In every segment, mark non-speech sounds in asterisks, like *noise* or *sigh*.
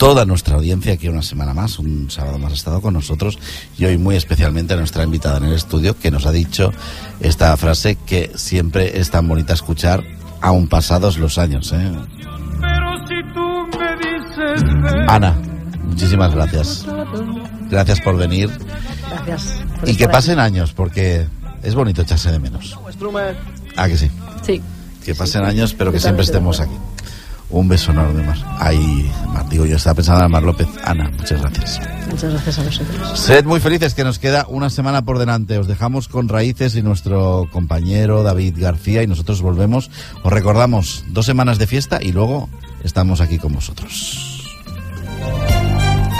toda nuestra audiencia aquí una semana más, un sábado más ha estado con nosotros y hoy muy especialmente a nuestra invitada en el estudio que nos ha dicho esta frase que siempre es tan bonita escuchar aún pasados los años. ¿eh? Ana, muchísimas gracias. Gracias por venir. Gracias. y que pasen años porque es bonito echarse de menos. Ah, que sí. Sí. Que pasen años, pero que siempre estemos aquí. Un beso enorme, Mar. Ay, Mar, digo, yo estaba pensando en Mar López. Ana, muchas gracias. Muchas gracias a vosotros. Sed muy felices que nos queda una semana por delante. Os dejamos con raíces y nuestro compañero David García y nosotros volvemos. Os recordamos dos semanas de fiesta y luego estamos aquí con vosotros.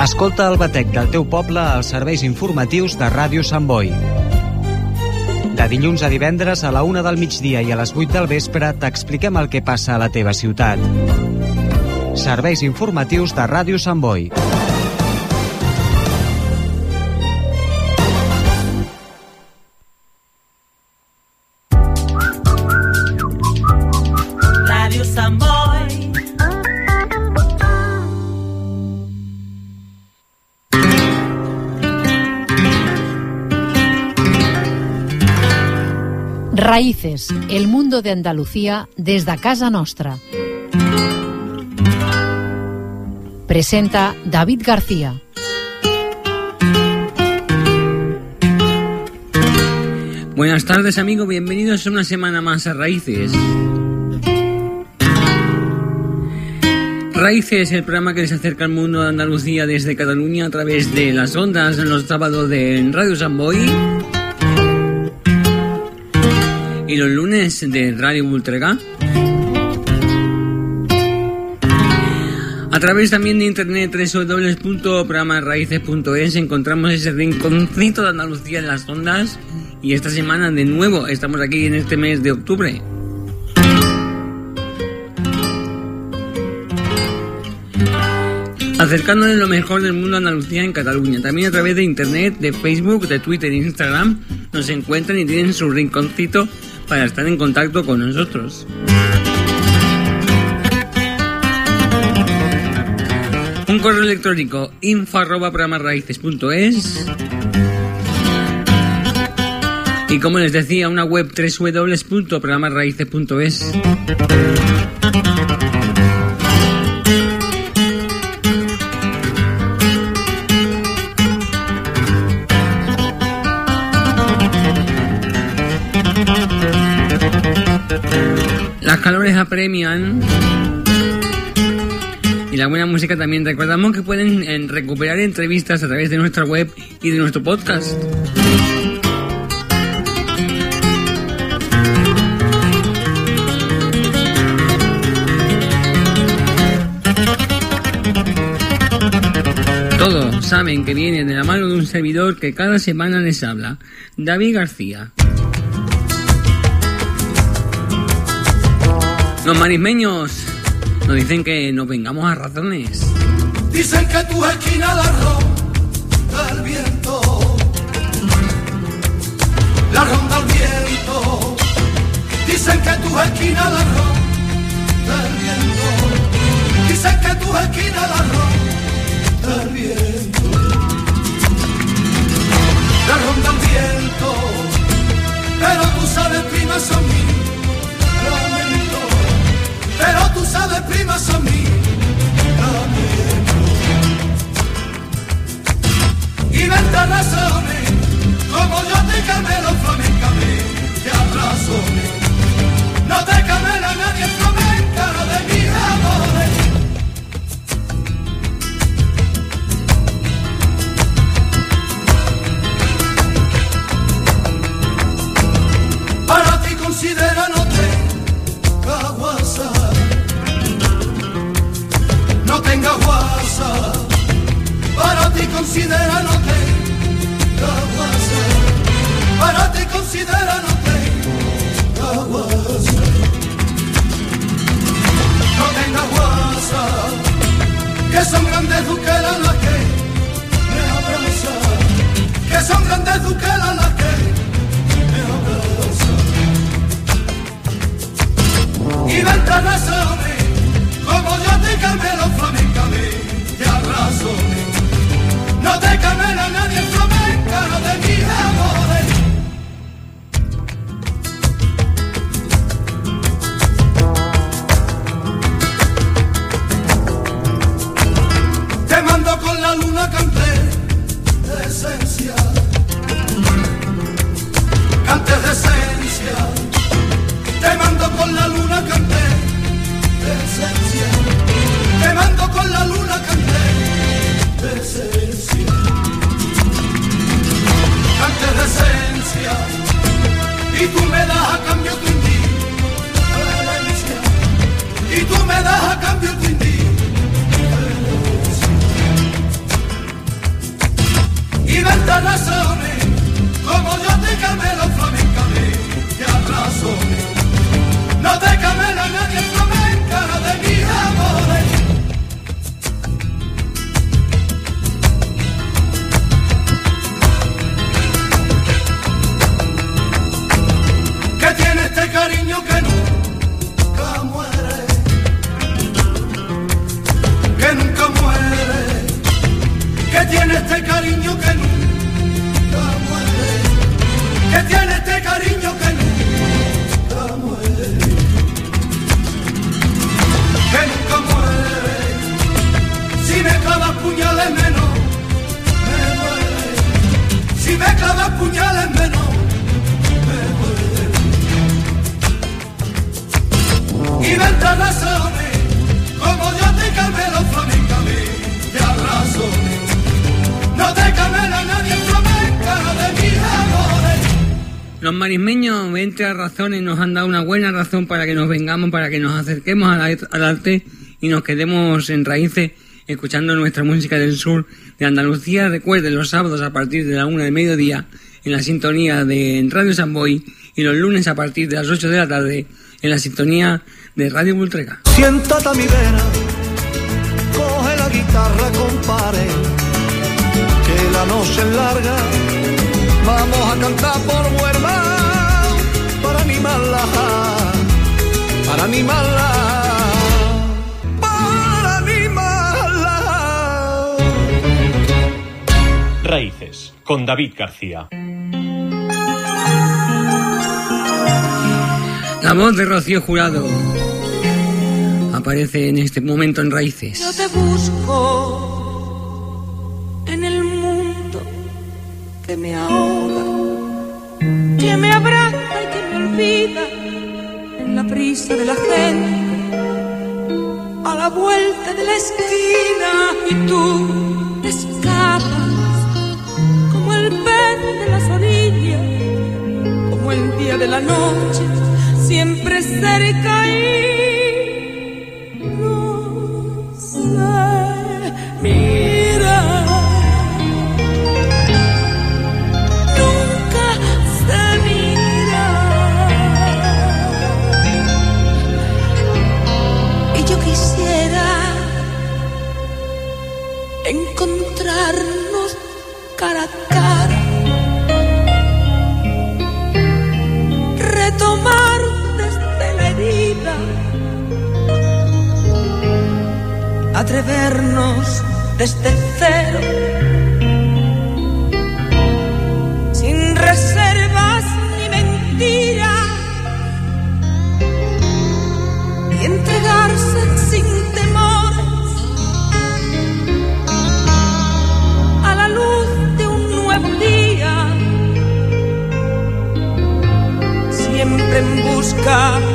Escolta el batec del teu poble als serveis informatius de Ràdio Sant Boi. De dilluns a divendres a la una del migdia i a les 8 del vespre t'expliquem el que passa a la teva ciutat. Serveis informatius de Ràdio Sant Boi. Raíces, el mundo de Andalucía desde casa nostra. Presenta David García. Buenas tardes amigos, bienvenidos una semana más a Raíces. Raíces, el programa que les acerca al mundo de Andalucía desde Cataluña a través de las ondas en los sábados de Radio San Boy y los lunes de Radio Ultrega. A través también de internet www.programarraíces.es encontramos ese rinconcito de Andalucía en las ondas y esta semana de nuevo estamos aquí en este mes de octubre. Acercándoles lo mejor del mundo a Andalucía en Cataluña. También a través de internet, de Facebook, de Twitter e Instagram nos encuentran y tienen su rinconcito para estar en contacto con nosotros. Un correo electrónico info arroba programarraíces.es y como les decía, una web www.programarraíces.es apremian y la buena música también. Recordamos que pueden eh, recuperar entrevistas a través de nuestra web y de nuestro podcast. Todos saben que viene de la mano de un servidor que cada semana les habla, David García. Los marismeños nos dicen que nos vengamos a razones. Dicen que tu esquina la ronda el viento, la ronda el viento. Dicen que tu esquina la ronda el viento, dicen que tu esquina la ronda entre razones, nos han dado una buena razón para que nos vengamos, para que nos acerquemos al, arte y nos quedemos en raíces escuchando nuestra música del sur de Andalucía. Recuerden los sábados a partir de la una de mediodía en la sintonía de Radio Samboy y los lunes a partir de las 8 de la tarde en la sintonía de Radio Bultrega. Siéntate a mi vera, coge la guitarra, compare, que la noche es larga, vamos a cantar por animarla, para animarla, para animarla. Raíces, con David García. La voz de Rocío Jurado aparece en este momento en Raíces. Yo te busco en el mundo que me ahoga, en la prisa de la gente, a la vuelta de la esquina y tú te escapas como el pez de las orillas, como el día de la noche, siempre cerca y Atrevernos desde cero. sin reservas ni mentiras y entregarse sin temores a la luz de un nuevo día, siempre en busca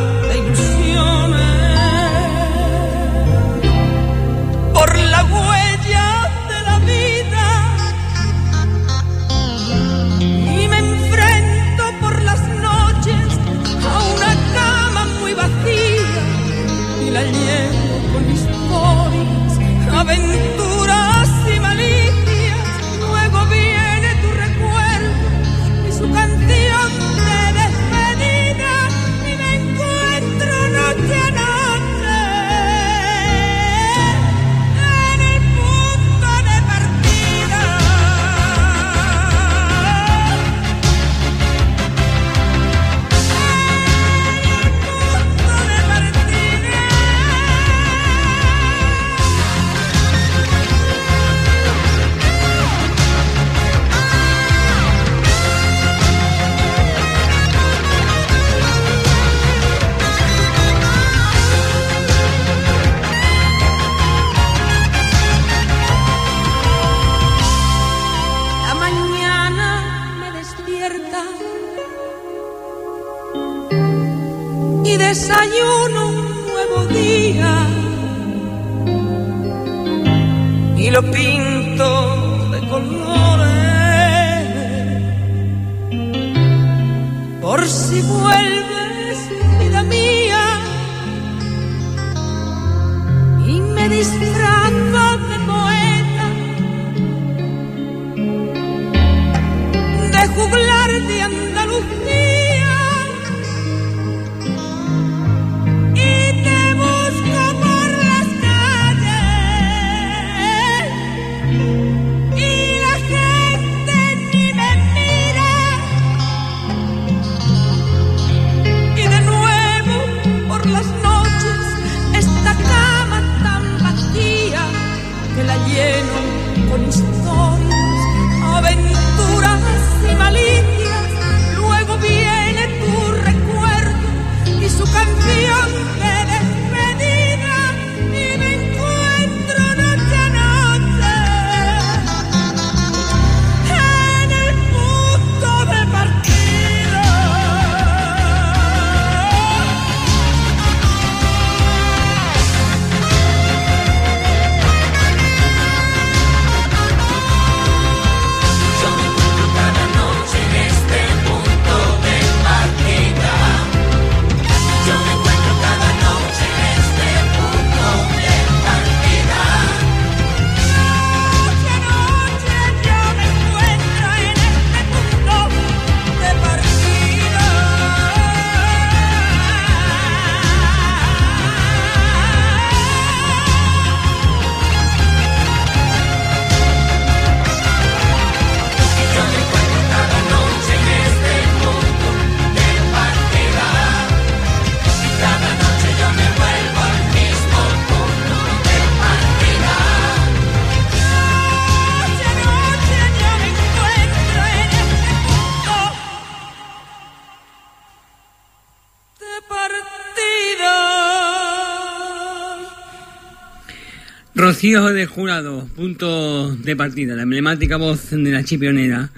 Elegidos de jurado, punto de partida, la emblemática voz de la chipionera,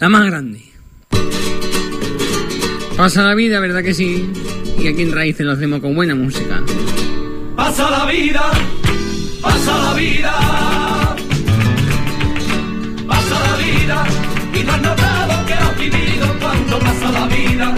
la más grande. Pasa la vida, ¿verdad que sí? Y aquí en Raíces lo hacemos con buena música. Pasa la vida, pasa la vida, pasa la vida, y no has notado que has vivido cuando pasa la vida.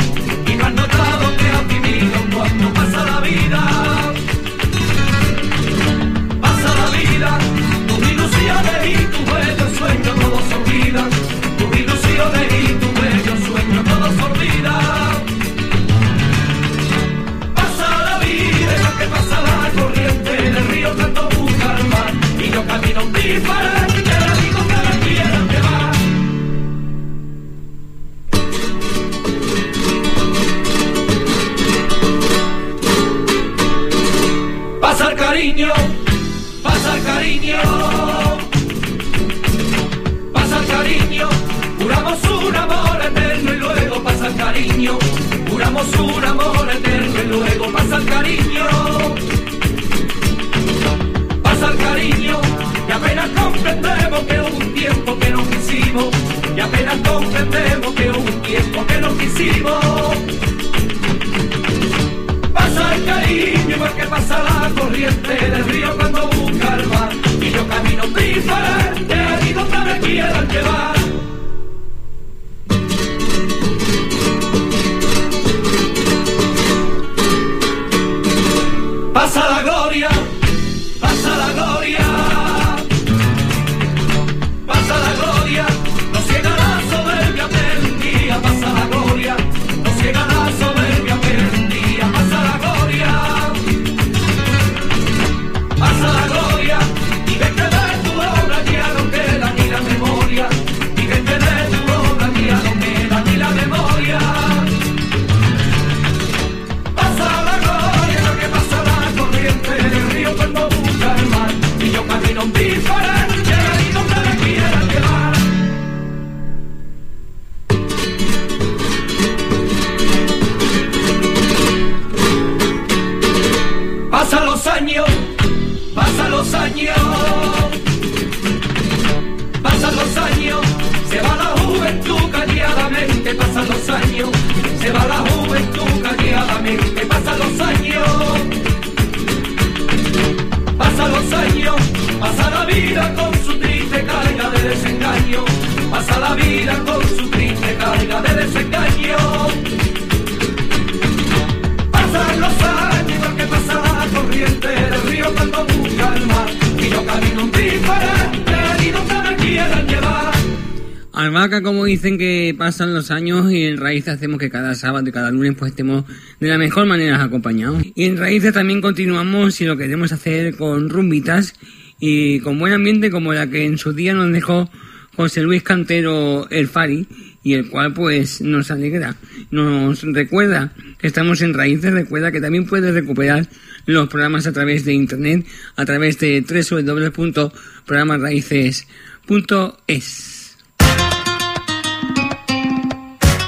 acá como dicen que pasan los años y en Raíz hacemos que cada sábado y cada lunes pues estemos de la mejor manera acompañados. Y en Raíces también continuamos si lo queremos hacer con rumbitas y con buen ambiente como la que en su día nos dejó José Luis Cantero El Fari y el cual pues nos alegra, nos recuerda que estamos en Raíces, recuerda que también puedes recuperar los programas a través de internet, a través de www.programasraíces.es.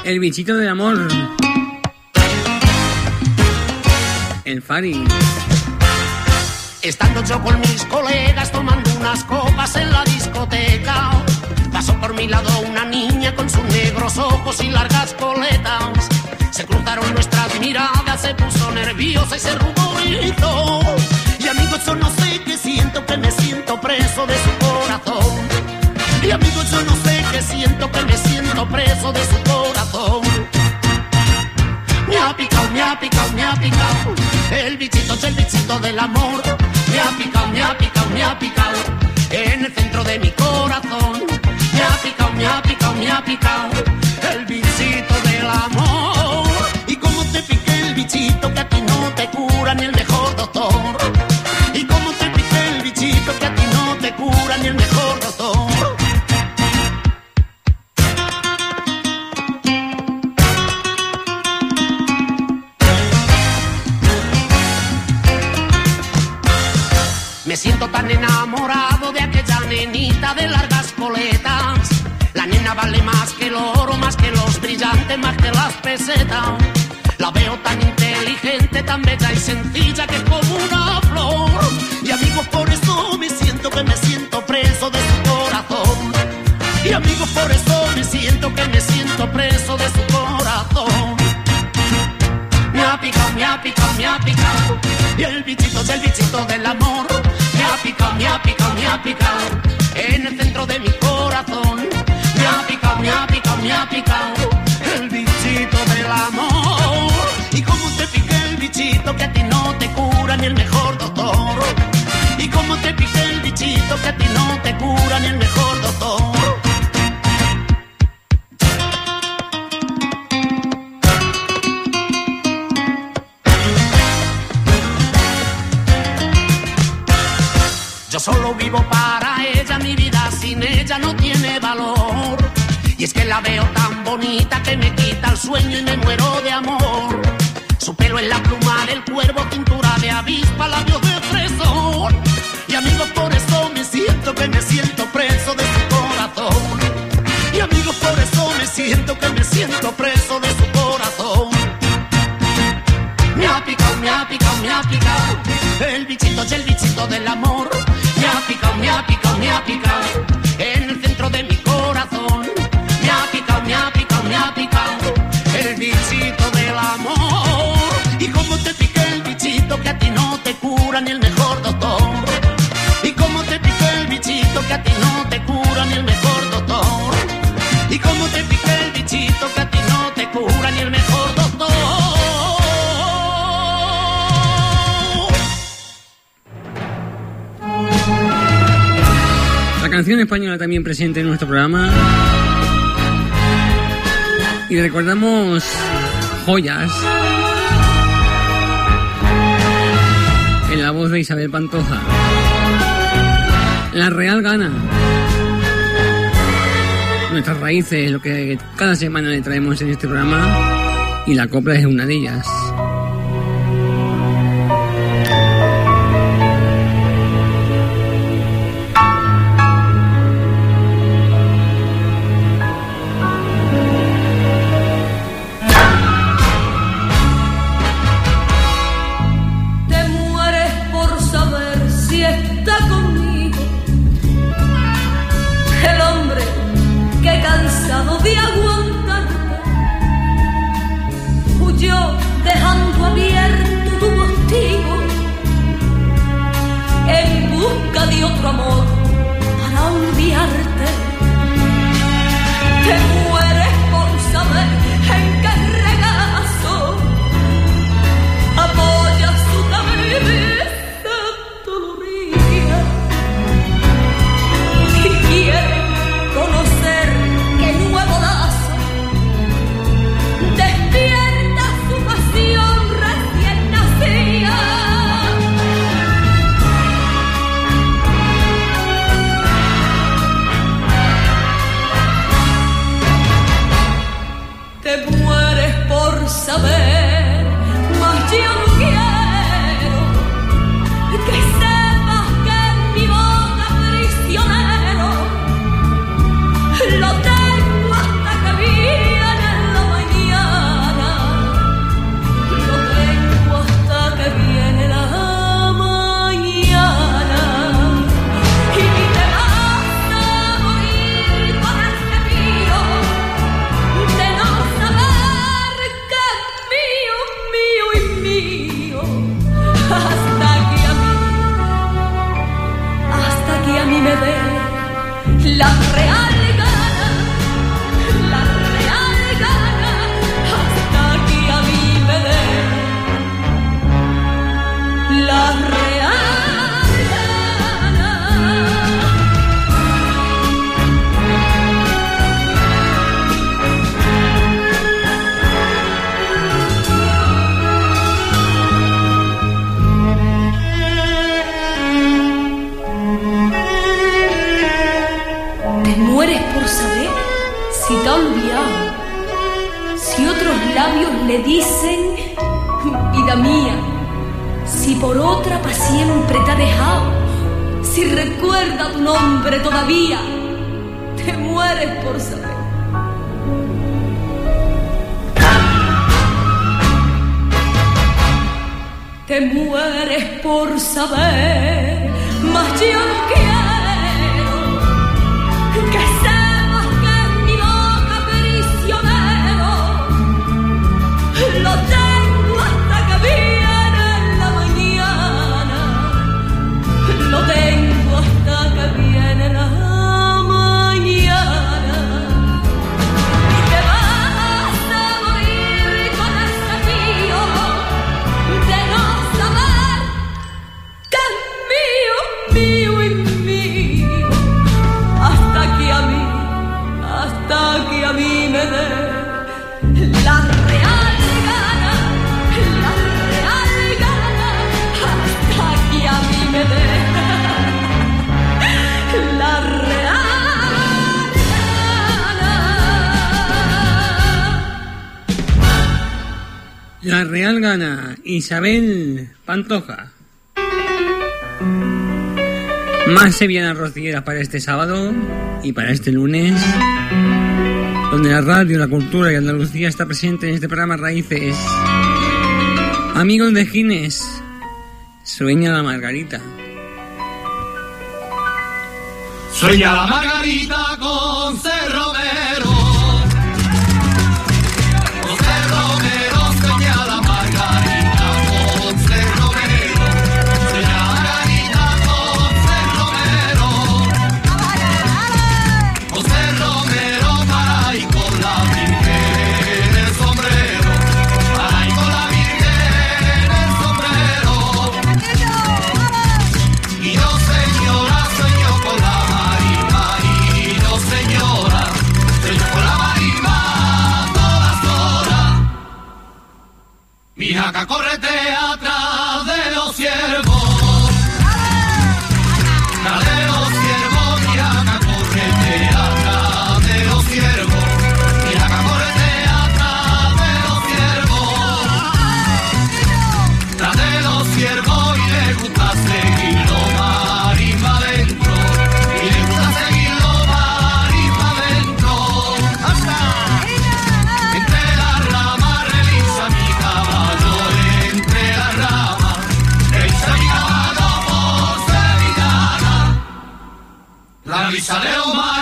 El bichito del amor. El Fari. Estando yo con mis colegas tomando unas copas en la discoteca, pasó por mi lado una niña con sus negros ojos y largas coletas. Se cruzaron nuestras miradas, se puso nerviosa y se ruborizó. Y amigos, yo no sé qué siento, que me siento preso de su corazón. Y amigos, yo no sé qué siento, que me siento preso de su corazón. Me ha picado, me ha picado, me ha picado. El bichito es el bichito del amor. Me ha picado, me ha picado, me ha picado. En el centro de mi corazón. Me ha picado, me ha picado, me ha picado. La veo tan inteligente, tan bella y sencilla que es como una flor. Y amigos, por eso me siento que me siento preso de su corazón. Y amigos, por eso me siento que me siento preso de su corazón. Me ha picado, me ha picado, me ha picado. Y el bichito es el bichito del amor. Me ha picado, me ha picado, me ha picado. En el centro de mi corazón. Me ha picado, me ha picado, me ha picado. Del amor. Y como te piqué el bichito que a ti no te cura ni el mejor doctor. Y como te piqué el bichito que a ti no te cura ni el mejor doctor. Yo solo vivo para ella, mi vida sin ella no tiene valor. Y es que la veo tan bonita que me quita el sueño y me muero de amor. Su pelo es la pluma del cuervo, cintura de avispa, labios de fresón. Y amigos, por eso me siento que me siento preso de su corazón. Y amigos, por eso me siento que me siento preso de su corazón. Me ha picado, me ha picado, me ha picado. El bichito es el bichito del amor. Canción española también presente en nuestro programa. Y recordamos joyas. En la voz de Isabel Pantoja. La Real Gana. Nuestras raíces, lo que cada semana le traemos en este programa. Y la copla es una de ellas. te mueres por saber, más yo quiero. La Real gana Isabel Pantoja. Más sevillanas rocieras para este sábado y para este lunes, donde la radio, la cultura y Andalucía está presente en este programa Raíces. Amigos de Gines, sueña la margarita. Sueña la margarita con cerro Maca, atrás. Sarelma!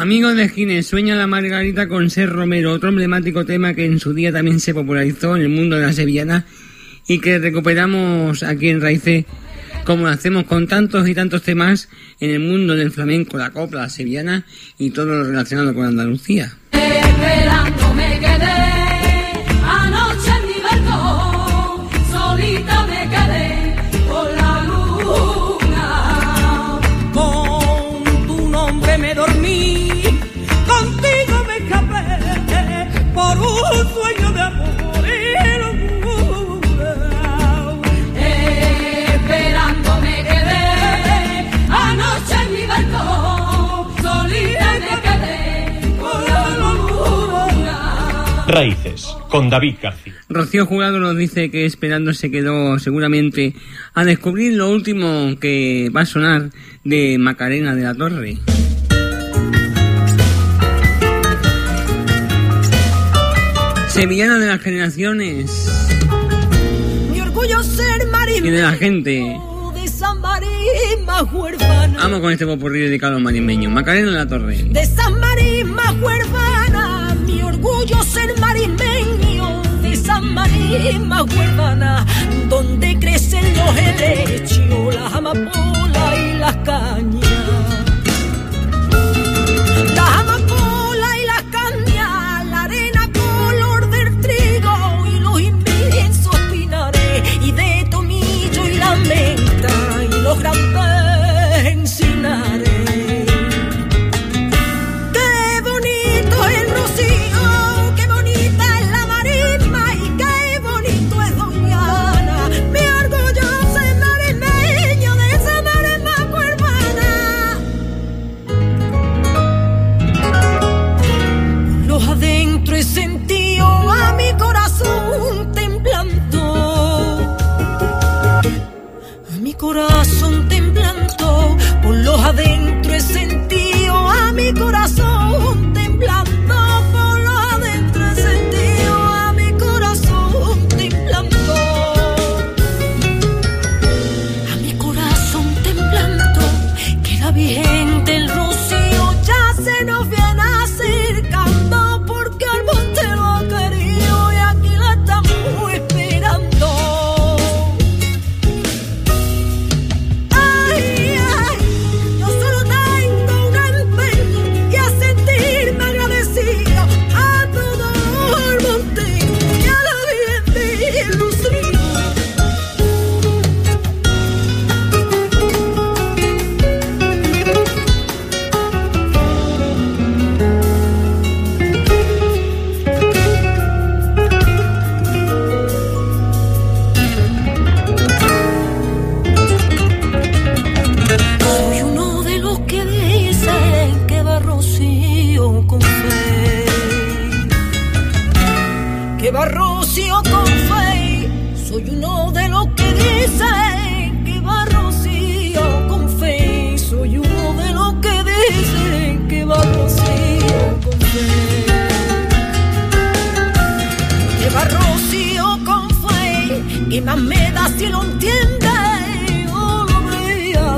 Amigos de Gine, sueña la Margarita con ser Romero, otro emblemático tema que en su día también se popularizó en el mundo de la sevillana y que recuperamos aquí en Raíces, como hacemos con tantos y tantos temas en el mundo del flamenco, la copla, la sevillana y todo lo relacionado con Andalucía. Raíces, con David García. Rocío Jurado nos dice que esperando se quedó seguramente a descubrir lo último que va a sonar de Macarena de la Torre. Sevillana de las generaciones. Mi orgullo ser marimba. Y de la gente. De San huérfana. Amo con este popurrí dedicado a los marimeños. Macarena de la Torre. De San Marisma, huérfana. Mi orgullo ser marimeño. De San Marisma, huérfana. Donde crecen los helechos, las amapolas y las cañas. logrando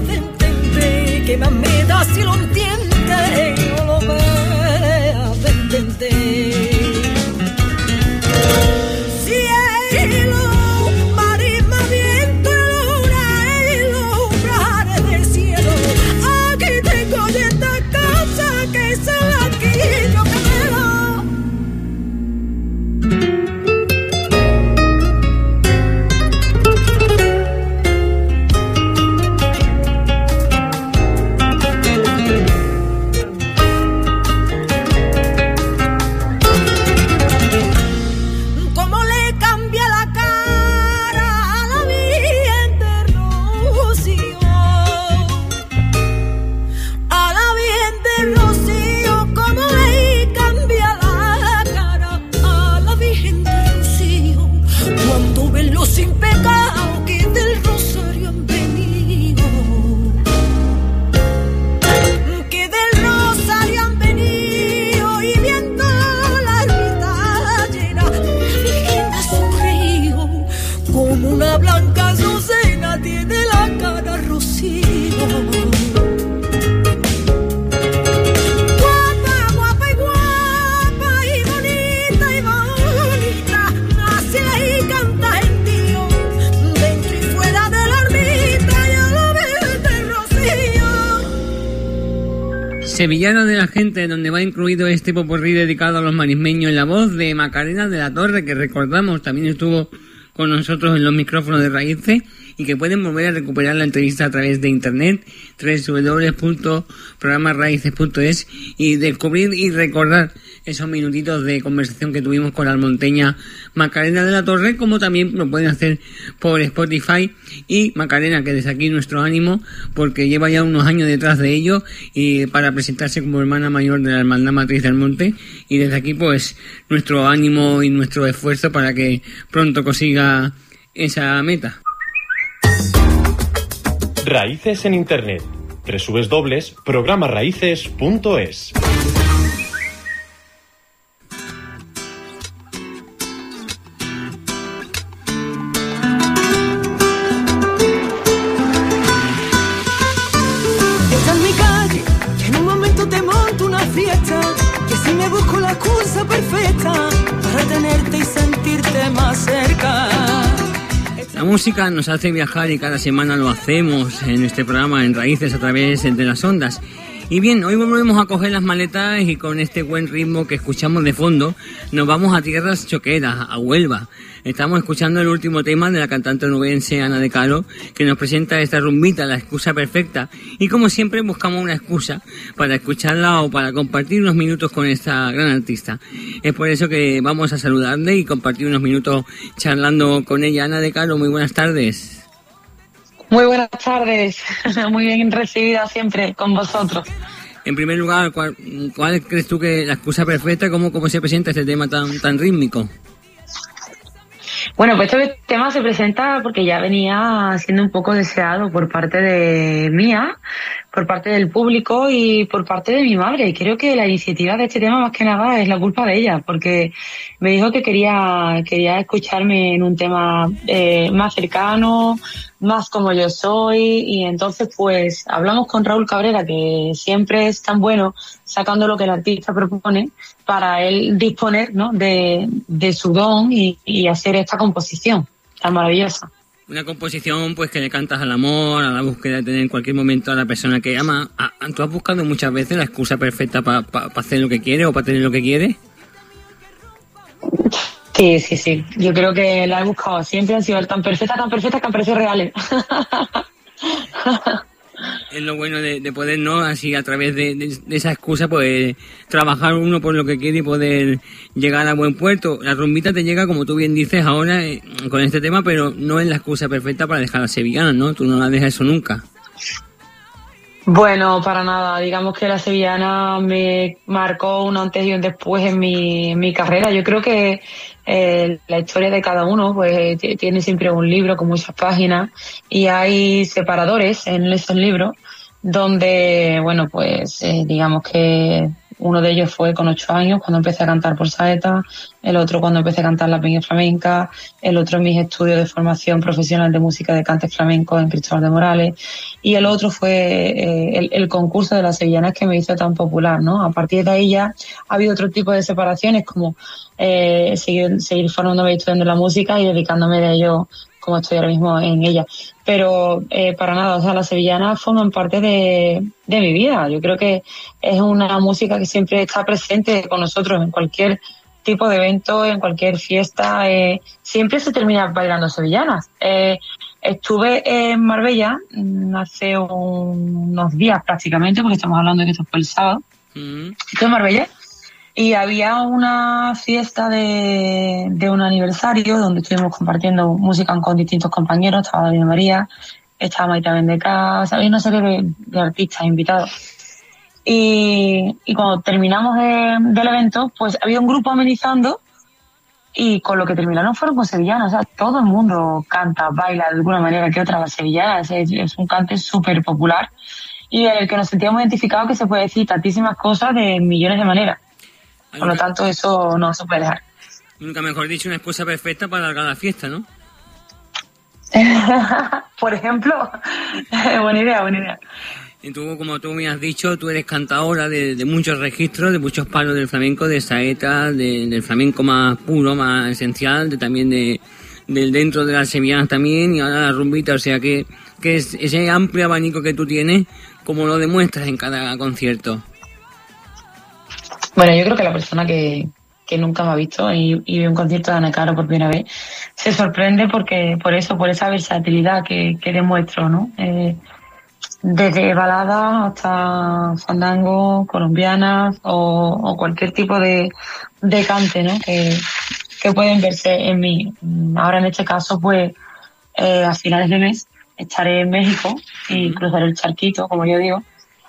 de entender que me da si lo entiende o lo va a entender. Incluido este popurrí dedicado a los marismeños en la voz de Macarena de la Torre, que recordamos también estuvo con nosotros en los micrófonos de Raíces y que pueden volver a recuperar la entrevista a través de internet www.programarraíces.es y descubrir y recordar esos minutitos de conversación que tuvimos con almonteña Macarena de la Torre, como también lo pueden hacer por Spotify y Macarena, que desde aquí nuestro ánimo, porque lleva ya unos años detrás de ello y para presentarse como hermana mayor de la Hermandad Matriz del Monte y desde aquí pues nuestro ánimo y nuestro esfuerzo para que pronto consiga esa meta. Raíces en Internet. www.programaraíces.es música nos hace viajar y cada semana lo hacemos en este programa en Raíces a través de las ondas. Y bien, hoy volvemos a coger las maletas y con este buen ritmo que escuchamos de fondo nos vamos a tierras choqueras, a Huelva. Estamos escuchando el último tema de la cantante nubense Ana de Caro que nos presenta esta rumbita, la excusa perfecta. Y como siempre buscamos una excusa para escucharla o para compartir unos minutos con esta gran artista. Es por eso que vamos a saludarle y compartir unos minutos charlando con ella. Ana de Caro, muy buenas tardes. Muy buenas tardes, *laughs* muy bien recibida siempre con vosotros. En primer lugar, ¿cuál, cuál crees tú que la excusa perfecta? ¿Cómo, cómo se presenta este tema tan, tan rítmico? Bueno, pues este tema se presenta porque ya venía siendo un poco deseado por parte de mía, por parte del público y por parte de mi madre. Y creo que la iniciativa de este tema más que nada es la culpa de ella, porque me dijo que quería, quería escucharme en un tema eh, más cercano, más como yo soy y entonces pues hablamos con Raúl Cabrera que siempre es tan bueno sacando lo que el artista propone para él disponer ¿no? de, de su don y, y hacer esta composición tan maravillosa. Una composición pues que le cantas al amor, a la búsqueda de tener en cualquier momento a la persona que ama. Ah, ¿Tú has buscado muchas veces la excusa perfecta para hacer lo que quiere o para tener lo que quiere? Sí, sí, sí. Yo creo que la he buscado siempre, han sido tan perfectas, tan perfectas que han parecido reales. *laughs* es lo bueno de, de, poder, ¿no? Así a través de, esa excusa, pues trabajar uno por lo que quiere y poder llegar a buen puerto. La rumbita te llega, como tú bien dices ahora, eh, con este tema, pero no es la excusa perfecta para dejar a sevillana, ¿no? Tú no la dejas eso nunca. Bueno, para nada. Digamos que la sevillana me marcó un antes y un después en mi, en mi carrera. Yo creo que eh, la historia de cada uno pues tiene siempre un libro con muchas páginas y hay separadores en esos libros donde, bueno, pues eh, digamos que uno de ellos fue con ocho años cuando empecé a cantar por saeta, el otro cuando empecé a cantar la peña flamenca, el otro en mis estudios de formación profesional de música de cante flamenco en Cristóbal de Morales y el otro fue eh, el, concurso de las sevillanas que me hizo tan popular, ¿no? A partir de ahí ya ha habido otro tipo de separaciones como eh, seguir, seguir formándome estudiando la música y dedicándome de ello como estoy ahora mismo en ella. Pero eh, para nada, o sea, las sevillanas forman parte de, de mi vida. Yo creo que es una música que siempre está presente con nosotros en cualquier tipo de evento, en cualquier fiesta. Eh, siempre se termina bailando sevillanas. Eh, estuve en Marbella mm, hace un, unos días prácticamente, porque estamos hablando de que esto fue el sábado. Mm. Estuve en Marbella y había una fiesta de, de, un aniversario donde estuvimos compartiendo música con distintos compañeros, estaba David María, estaba Maite Vendeca, había una serie de, de, artistas invitados. Y, y cuando terminamos de, del evento, pues había un grupo amenizando y con lo que terminaron fueron con sevillanas, o sea, todo el mundo canta, baila de alguna manera que otra las sevillanas, es, es un cante súper popular y en el que nos sentíamos identificados que se puede decir tantísimas cosas de millones de maneras. Por lo tanto, eso no se puede dejar. Nunca mejor dicho, una excusa perfecta para alargar la fiesta, ¿no? *laughs* Por ejemplo, *laughs* buena idea, buena idea. Y tú, como tú me has dicho, tú eres cantadora de, de muchos registros, de muchos palos del flamenco, de saeta, de, del flamenco más puro, más esencial, de también de del dentro de las sevillanas también, y ahora la rumbita, o sea que, que es ese amplio abanico que tú tienes, como lo demuestras en cada concierto. Bueno, yo creo que la persona que, que nunca me ha visto y, y ve un concierto de Ana Caro por primera vez se sorprende porque por eso, por esa versatilidad que, que demuestro, ¿no? Eh, desde balada hasta fandango, colombianas o, o cualquier tipo de, de cante, ¿no? Que, que pueden verse en mí. Ahora en este caso, pues, eh, a finales de mes estaré en México y cruzaré el charquito, como yo digo,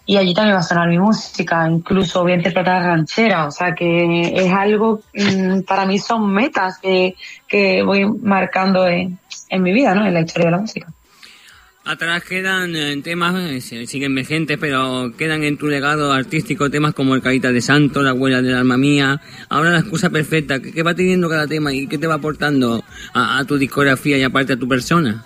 y allí también va a sonar mi música, incluso voy a interpretar ranchera, o sea que es algo, mm, para mí son metas que, que voy marcando en, en mi vida, ¿no? En la historia de la música. Atrás quedan eh, temas, eh, siguen vigentes, pero quedan en tu legado artístico temas como El Carita de Santo, La Abuela del Alma Mía, ahora La Excusa Perfecta. ¿Qué, qué va teniendo cada tema y qué te va aportando a, a tu discografía y aparte a tu persona?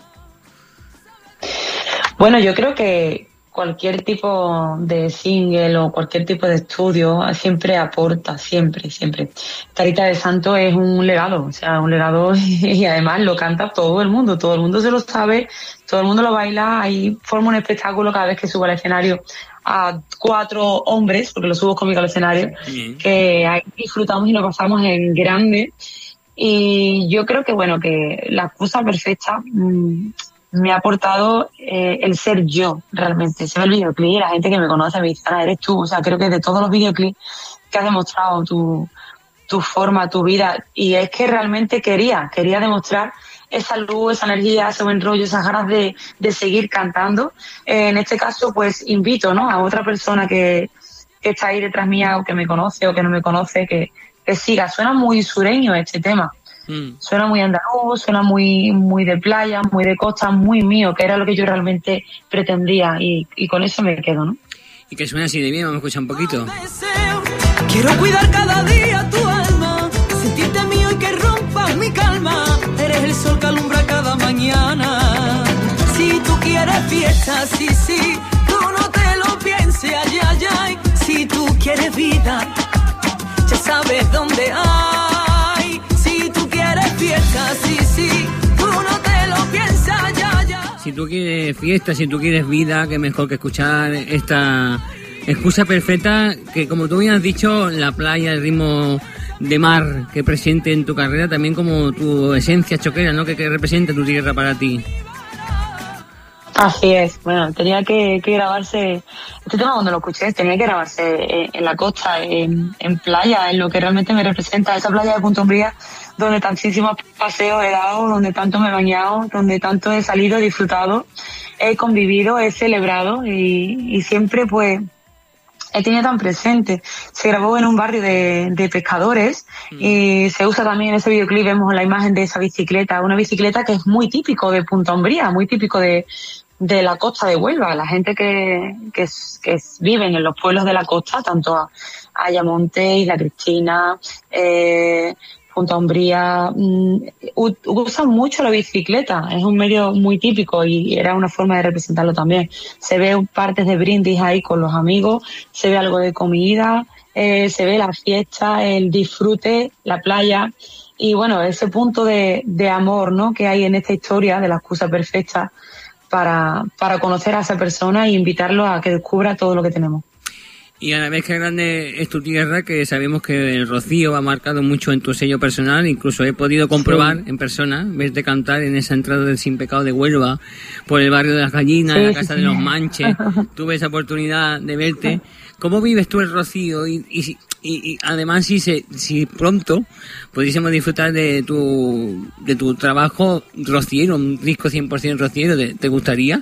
Bueno, yo creo que cualquier tipo de single o cualquier tipo de estudio siempre aporta, siempre, siempre. Carita de Santo es un legado, o sea, un legado *laughs* y además lo canta todo el mundo, todo el mundo se lo sabe, todo el mundo lo baila, ahí forma un espectáculo cada vez que subo al escenario a cuatro hombres, porque lo subo conmigo al escenario, que ahí disfrutamos y lo pasamos en grande. Y yo creo que, bueno, que la excusa perfecta mm, me ha aportado eh, el ser yo, realmente. Se ve el videoclip y la gente que me conoce me dice, Ana, eres tú. O sea, creo que de todos los videoclips que has demostrado tu, tu forma, tu vida, y es que realmente quería, quería demostrar esa luz, esa energía, ese buen rollo, esas ganas de, de seguir cantando. Eh, en este caso, pues invito ¿no? a otra persona que, que está ahí detrás mía o que me conoce o que no me conoce, que, que siga. Suena muy sureño este tema. Suena muy andaluz, suena muy, muy de playa, muy de costa, muy mío, que era lo que yo realmente pretendía y, y con eso me quedo, ¿no? Y que suena así de bien, vamos a escuchar un poquito. Quiero cuidar cada día tu alma, sentirte mío y que rompas mi calma. Eres el sol que alumbra cada mañana. Si tú quieres fiesta, sí, sí, tú no te lo pienses, ay, ay, ay. Si tú quieres vida, ya sabes dónde hay. Si tú quieres fiesta, sí, sí, tú no te lo piensas, ya, ya. Si tú quieres fiesta, si tú quieres vida, qué mejor que escuchar esta excusa perfecta que, como tú bien has dicho, la playa, el ritmo de mar que presente en tu carrera, también como tu esencia choquera, ¿no? Que, que representa tu tierra para ti. Así es, bueno, tenía que, que grabarse, este tema cuando lo escuché, tenía que grabarse en, en la costa, en, en playa, en lo que realmente me representa, esa playa de Punta Umbría, donde tantísimos paseos he dado, donde tanto me he bañado, donde tanto he salido, he disfrutado, he convivido, he celebrado y, y siempre pues he tenido tan presente. Se grabó en un barrio de, de pescadores y se usa también en ese videoclip, vemos la imagen de esa bicicleta, una bicicleta que es muy típico de Punta Umbría, muy típico de, de la costa de Huelva. La gente que, que, que viven en los pueblos de la costa, tanto a Ayamonte, Isla Cristina, eh, Punta Umbría, mm, u- usan mucho la bicicleta, es un medio muy típico y era una forma de representarlo también. Se ve partes de brindis ahí con los amigos, se ve algo de comida, eh, se ve la fiesta, el disfrute, la playa y bueno, ese punto de, de amor ¿no? que hay en esta historia de la excusa perfecta para, para conocer a esa persona e invitarlo a que descubra todo lo que tenemos. Y a la vez que grande es tu tierra, que sabemos que el rocío ha marcado mucho en tu sello personal, incluso he podido comprobar en persona, verte cantar en esa entrada del Sin Pecado de Huelva, por el barrio de las Gallinas, Sí, la sí, casa sí. de los Manches, *laughs* tuve esa oportunidad de verte. ¿Cómo vives tú el rocío? Y, y, y- y además, si, se, si pronto pudiésemos disfrutar de tu, de tu trabajo rociero, un disco 100% rociero, ¿te, te gustaría?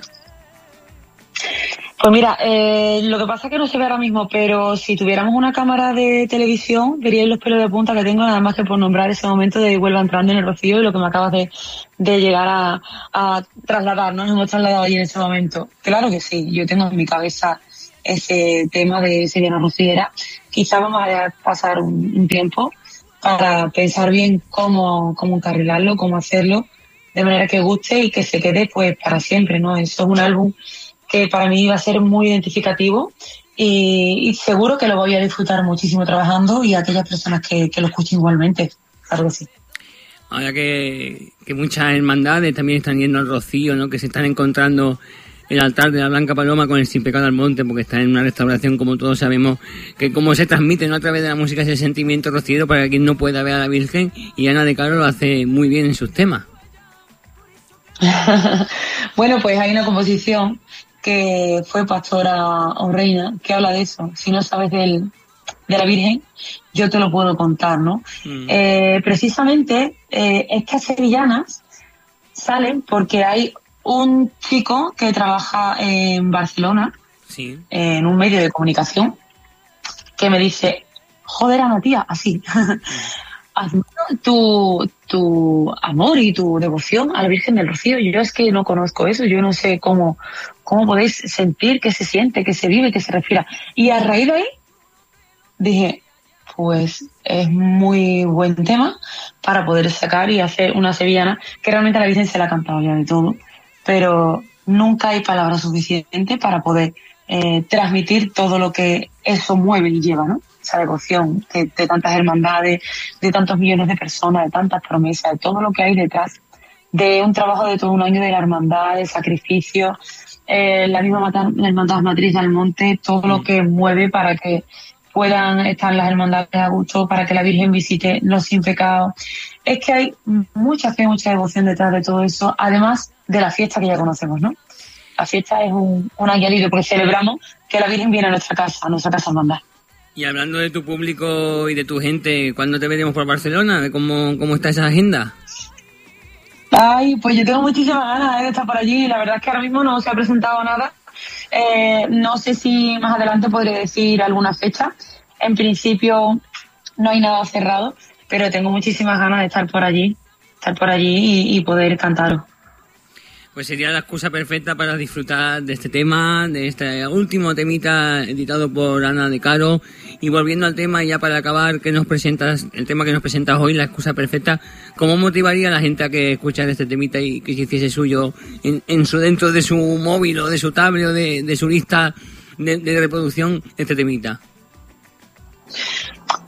Pues mira, eh, lo que pasa es que no se ve ahora mismo, pero si tuviéramos una cámara de televisión, veríais los pelos de punta que tengo, nada más que por nombrar ese momento de vuelva entrando en el rocío y lo que me acabas de, de llegar a, a trasladar, ¿no? Nos hemos trasladado allí en ese momento. Claro que sí, yo tengo en mi cabeza ese tema de Seriana Rociera. Quizá vamos a pasar un, un tiempo para pensar bien cómo, cómo encarrilarlo, cómo hacerlo, de manera que guste y que se quede pues para siempre, ¿no? Eso es un álbum que para mí va a ser muy identificativo y, y seguro que lo voy a disfrutar muchísimo trabajando y aquellas personas que, que lo escuchen igualmente, claro que sí. Ahora que, que muchas hermandades también están yendo al rocío, ¿no? Que se están encontrando el altar de la Blanca Paloma con el Sin Pecado al Monte, porque está en una restauración, como todos sabemos, que como se transmite ¿no? a través de la música ese sentimiento rociero para quien no pueda ver a la Virgen, y Ana de Caro lo hace muy bien en sus temas. *laughs* bueno, pues hay una composición que fue Pastora o Reina que habla de eso. Si no sabes del, de la Virgen, yo te lo puedo contar, ¿no? Mm. Eh, precisamente eh, estas sevillanas salen porque hay un chico que trabaja en Barcelona, Sí. en un medio de comunicación, que me dice, joder, Ana, tía, así, *laughs* tu, tu amor y tu devoción a la Virgen del Rocío. Yo es que no conozco eso, yo no sé cómo, cómo podéis sentir que se siente, que se vive, que se respira. Y a raíz de ahí, dije, pues es muy buen tema para poder sacar y hacer una sevillana que realmente la Virgen se la ha cantado ya de todo, pero nunca hay palabras suficientes para poder eh, transmitir todo lo que eso mueve y lleva, ¿no? Esa devoción de, de tantas hermandades, de tantos millones de personas, de tantas promesas, de todo lo que hay detrás de un trabajo de todo un año de la hermandad, de sacrificio, eh, la misma hermandad matriz del monte, todo lo que mueve para que puedan estar las hermandades a gusto, para que la Virgen visite los sin pecados. Es que hay mucha fe, mucha devoción detrás de todo eso, además de la fiesta que ya conocemos, ¿no? La fiesta es un, un añadido porque celebramos que la Virgen viene a nuestra casa, a nuestra casa hermandad. Y hablando de tu público y de tu gente, ¿cuándo te veremos por Barcelona? ¿De ¿Cómo, cómo está esa agenda? Ay, pues yo tengo muchísimas ganas de estar por allí. La verdad es que ahora mismo no se ha presentado nada. Eh, no sé si más adelante podré decir alguna fecha. En principio no hay nada cerrado, pero tengo muchísimas ganas de estar por allí, estar por allí y, y poder cantaros. Pues sería la excusa perfecta para disfrutar de este tema, de este último temita editado por Ana de Caro. Y volviendo al tema, ya para acabar, que nos presentas, el tema que nos presentas hoy, la excusa perfecta, ¿cómo motivaría a la gente a que escuchara este temita y que se hiciese suyo en, su dentro de su móvil o de su tablet o de, su lista de reproducción este temita?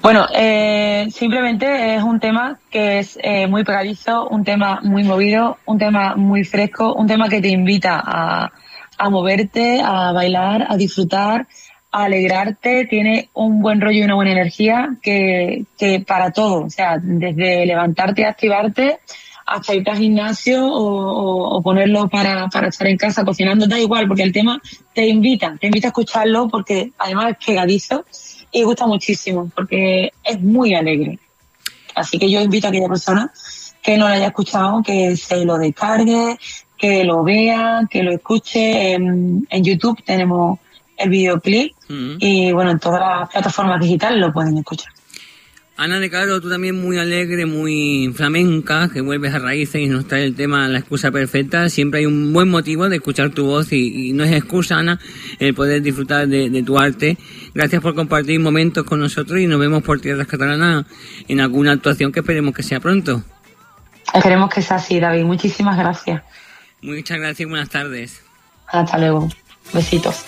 Bueno, eh, simplemente es un tema que es eh, muy pegadizo, un tema muy movido, un tema muy fresco, un tema que te invita a, a moverte, a bailar, a disfrutar, a alegrarte, tiene un buen rollo y una buena energía que, que para todo, o sea, desde levantarte y activarte hasta irte al gimnasio o, o- o ponerlo para, para estar en casa cocinando, da igual, porque el tema te invita, te invita a escucharlo porque además es pegadizo y gusta muchísimo porque es muy alegre. Así que yo invito a aquella persona que no lo haya escuchado, que se lo descargue, que lo vea, que lo escuche. En, en YouTube tenemos el videoclip Mm. y bueno, en todas las plataformas digitales lo pueden escuchar. Ana de Caro, tú también muy alegre, muy flamenca, que vuelves a raíces y nos trae el tema La excusa perfecta. Siempre hay un buen motivo de escuchar tu voz y, y no es excusa, Ana, el poder disfrutar de, de tu arte. Gracias por compartir momentos con nosotros y nos vemos por tierras catalanas en alguna actuación que esperemos que sea pronto. Esperemos que sea así, David. Muchísimas gracias. Muchas gracias y buenas tardes. Hasta luego. Besitos.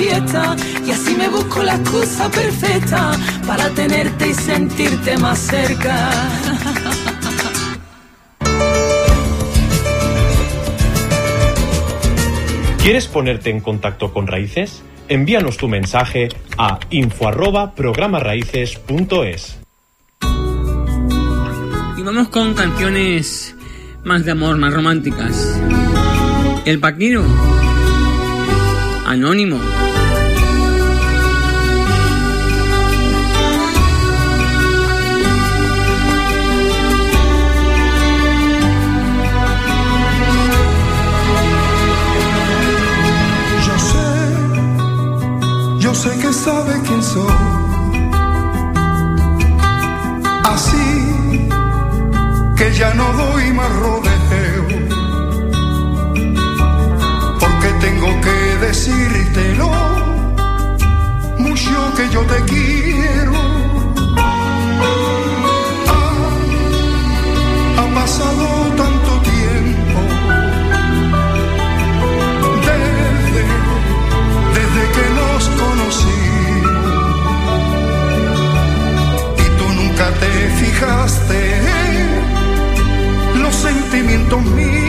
y así me busco la excusa perfecta para tenerte y sentirte más cerca. ¿Quieres ponerte en contacto con Raíces? Envíanos tu mensaje a info@programaraíces.es. Y vamos con canciones más de amor, más románticas. El Paquiro. Anónimo. yo sé que sabe quién soy. Así que ya no doy más rodeo, porque tengo que decírtelo, mucho que yo te quiero. dejaste los sentimientos míos.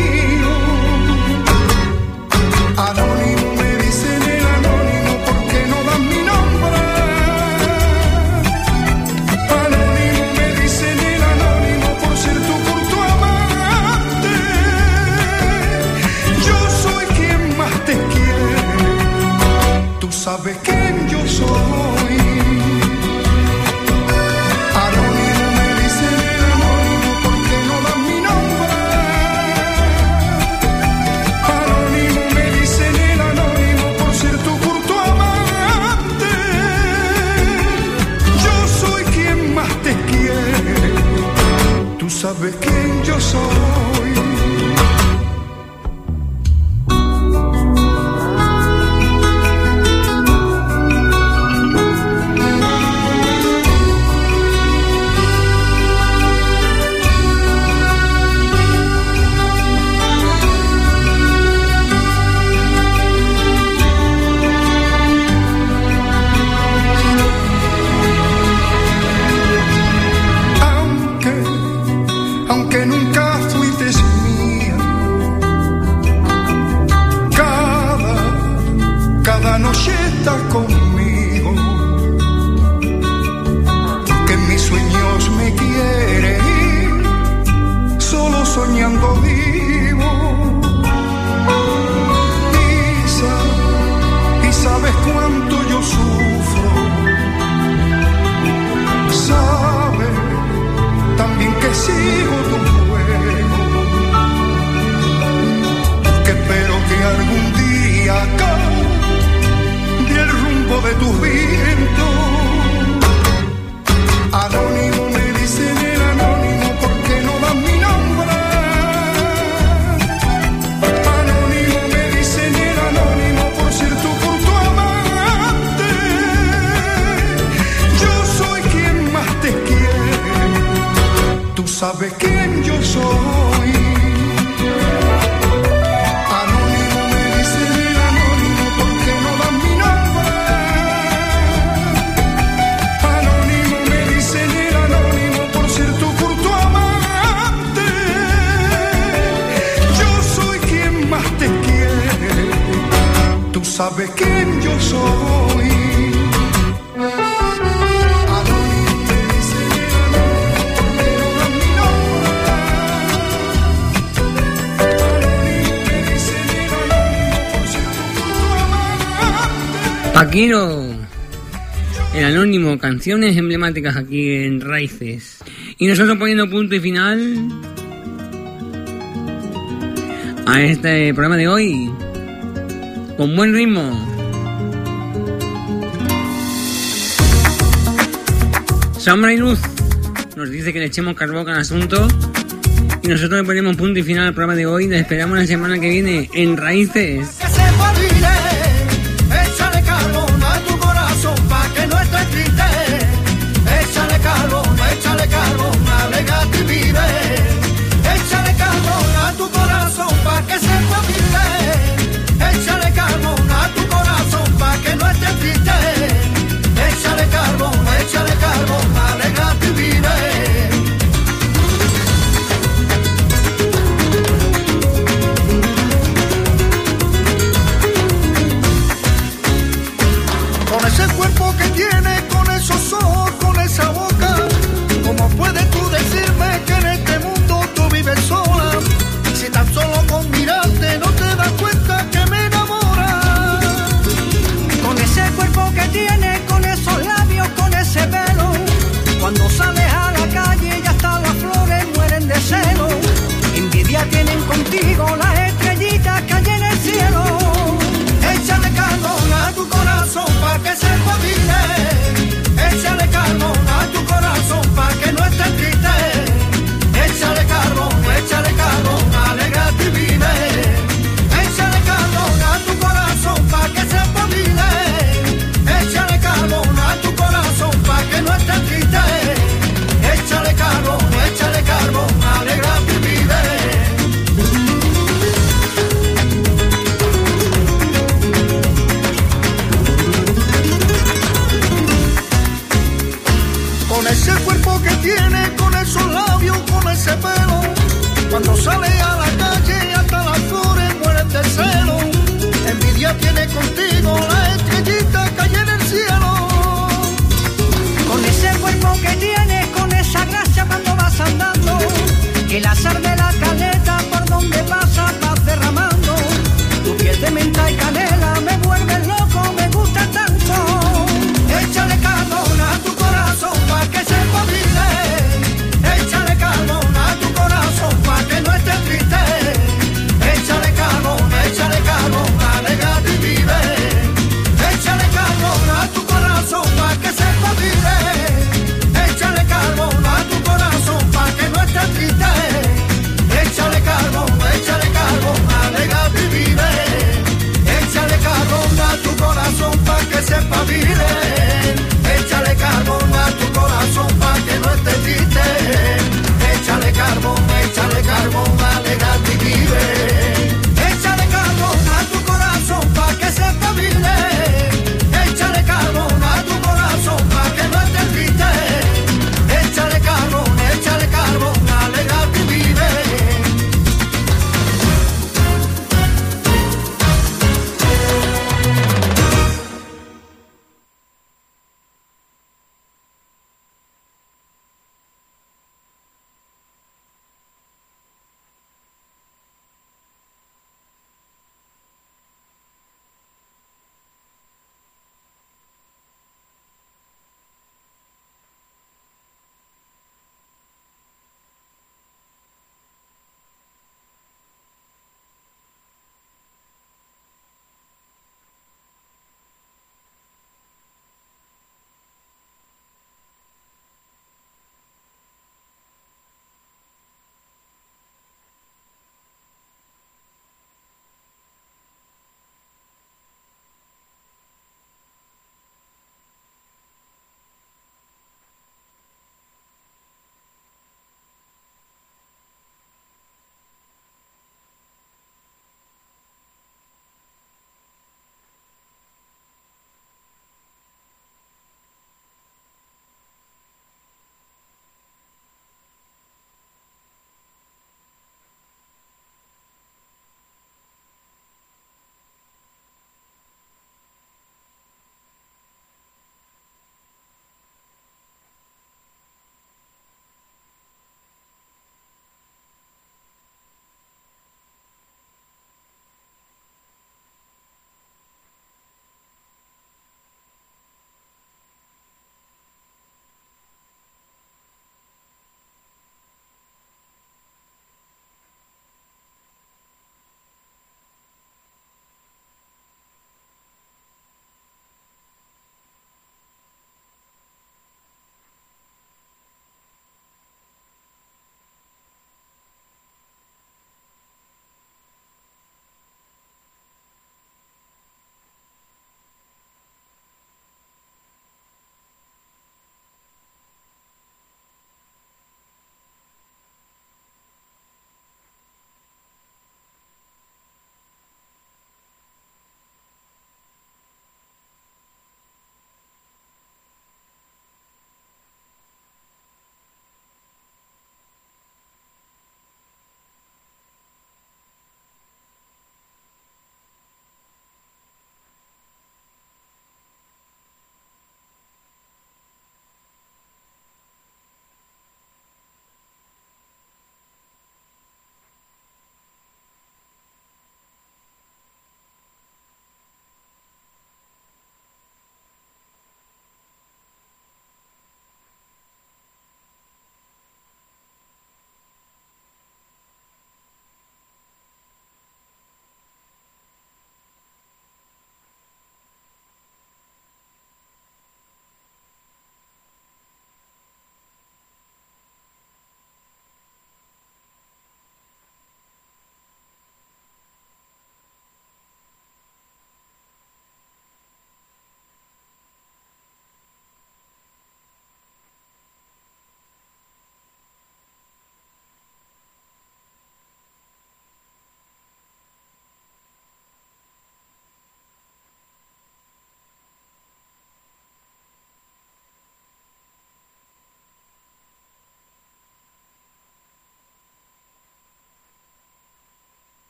Vaquero. El anónimo, canciones emblemáticas aquí en Raíces. Y nosotros poniendo punto y final a este programa de hoy. Con buen ritmo. Sombra y Luz nos dice que le echemos carbón al asunto. Y nosotros le ponemos punto y final al programa de hoy. Les esperamos la semana que viene en Raíces.